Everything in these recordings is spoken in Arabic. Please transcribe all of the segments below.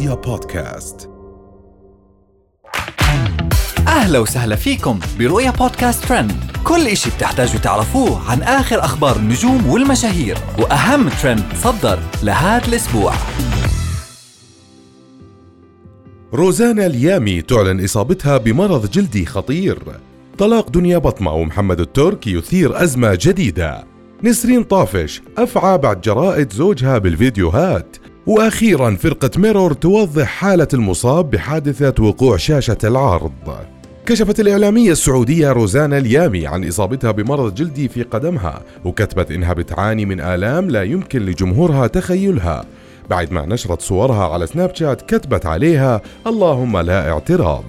رؤيا بودكاست. أهلا وسهلا فيكم برؤيا بودكاست ترند. كل إشي بتحتاجوا تعرفوه عن آخر أخبار النجوم والمشاهير وأهم ترند صدر لهذا الأسبوع. روزانا اليامي تعلن إصابتها بمرض جلدي خطير. طلاق دنيا بطمة ومحمد الترك يثير أزمة جديدة. نسرين طافش أفعى بعد جرائد زوجها بالفيديوهات. وأخيرا فرقة ميرور توضح حالة المصاب بحادثة وقوع شاشة العرض. كشفت الإعلامية السعودية روزانا اليامي عن إصابتها بمرض جلدي في قدمها وكتبت إنها بتعاني من آلام لا يمكن لجمهورها تخيلها. بعد ما نشرت صورها على سناب شات كتبت عليها اللهم لا اعتراض.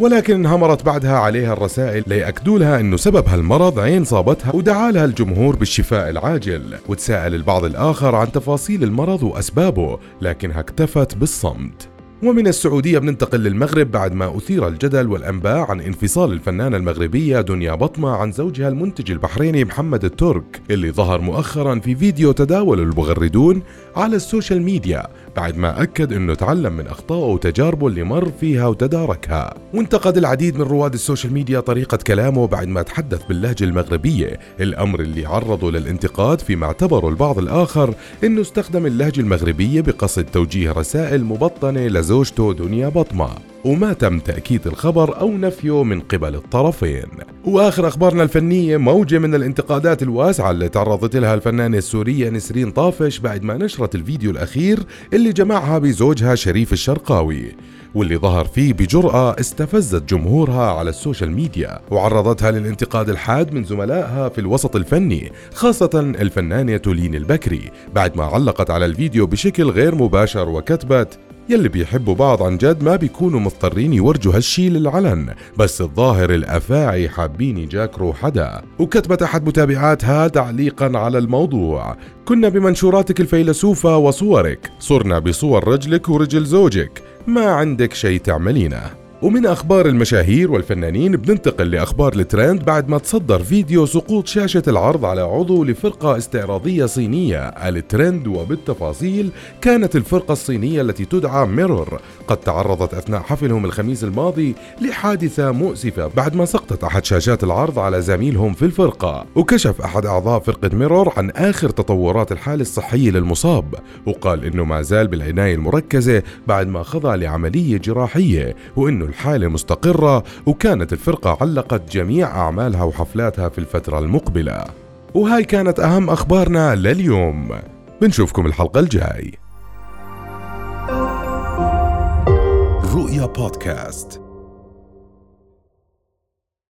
ولكن انهمرت بعدها عليها الرسائل ليأكدوا لها إنه سبب هالمرض عين صابتها ودعا لها الجمهور بالشفاء العاجل وتساءل البعض الآخر عن تفاصيل المرض وأسبابه لكنها اكتفت بالصمت. ومن السعودية بننتقل للمغرب بعد ما أثير الجدل والأنباء عن انفصال الفنانة المغربية دنيا بطمة عن زوجها المنتج البحريني محمد الترك اللي ظهر مؤخرا في فيديو تداول المغردون على ال social media بعد ما أكد أنه تعلم من أخطائه وتجاربه اللي مر فيها وتداركها. وانتقد العديد من رواد ال social media طريقة كلامه بعد ما تحدث باللهجة المغربية الأمر اللي عرضه للانتقاد فيما اعتبره البعض الآخر أنه استخدم اللهجة المغربية بقصد توجيه رسائل مبطنة لزوجته دنيا بطمة. وما تم تأكيد الخبر أو نفيه من قبل الطرفين. وآخر أخبارنا الفنية موجة من الانتقادات الواسعة اللي تعرضت لها الفنانة السورية نسرين طافش بعد ما نشرت الفيديو الأخير اللي جمعها بزوجها شريف الشرقاوي. واللي ظهر فيه بجرأة استفزت جمهورها على ال social media. وعرضتها للانتقاد الحاد من زملائها في الوسط الفني خاصة الفنانة تولين البكري بعد ما علقت على الفيديو بشكل غير مباشر وكتبت يلي بيحبوا بعض عن جد ما بيكونوا مضطرين يورجوا هالشي للعلن بس الظاهر الأفاعي حابين يجاكروا حدا. وكتبت أحد متابعاتها تعليقا على الموضوع كنا بمنشوراتك الفيلسوفة وصورك صرنا بصور رجلك ورجل زوجك ما عندك شي تعملينه. ومن أخبار المشاهير والفنانين بننتقل لأخبار الترند بعد ما تصدر فيديو سقوط شاشة العرض على عضو لفرقة استعراضية صينية. الترند وبالتفاصيل كانت الفرقة الصينية التي تدعى ميرور. قد تعرضت أثناء حفلهم الخميس الماضي لحادثة مؤسفة بعد ما سقطت أحد شاشات العرض على زميلهم في الفرقة. وكشف أحد أعضاء فرقة ميرور عن آخر تطورات الحالة الصحية للمصاب وقال إنه ما زال بالعناية المركزة بعد ما خضع لعملية جراحية وإنه الحالة مستقرة وكانت الفرقة علقت جميع أعمالها وحفلاتها في الفترة المقبلة. وهاي كانت أهم أخبارنا لليوم. بنشوفكم الحلقة الجاي. رؤيا بودكاست.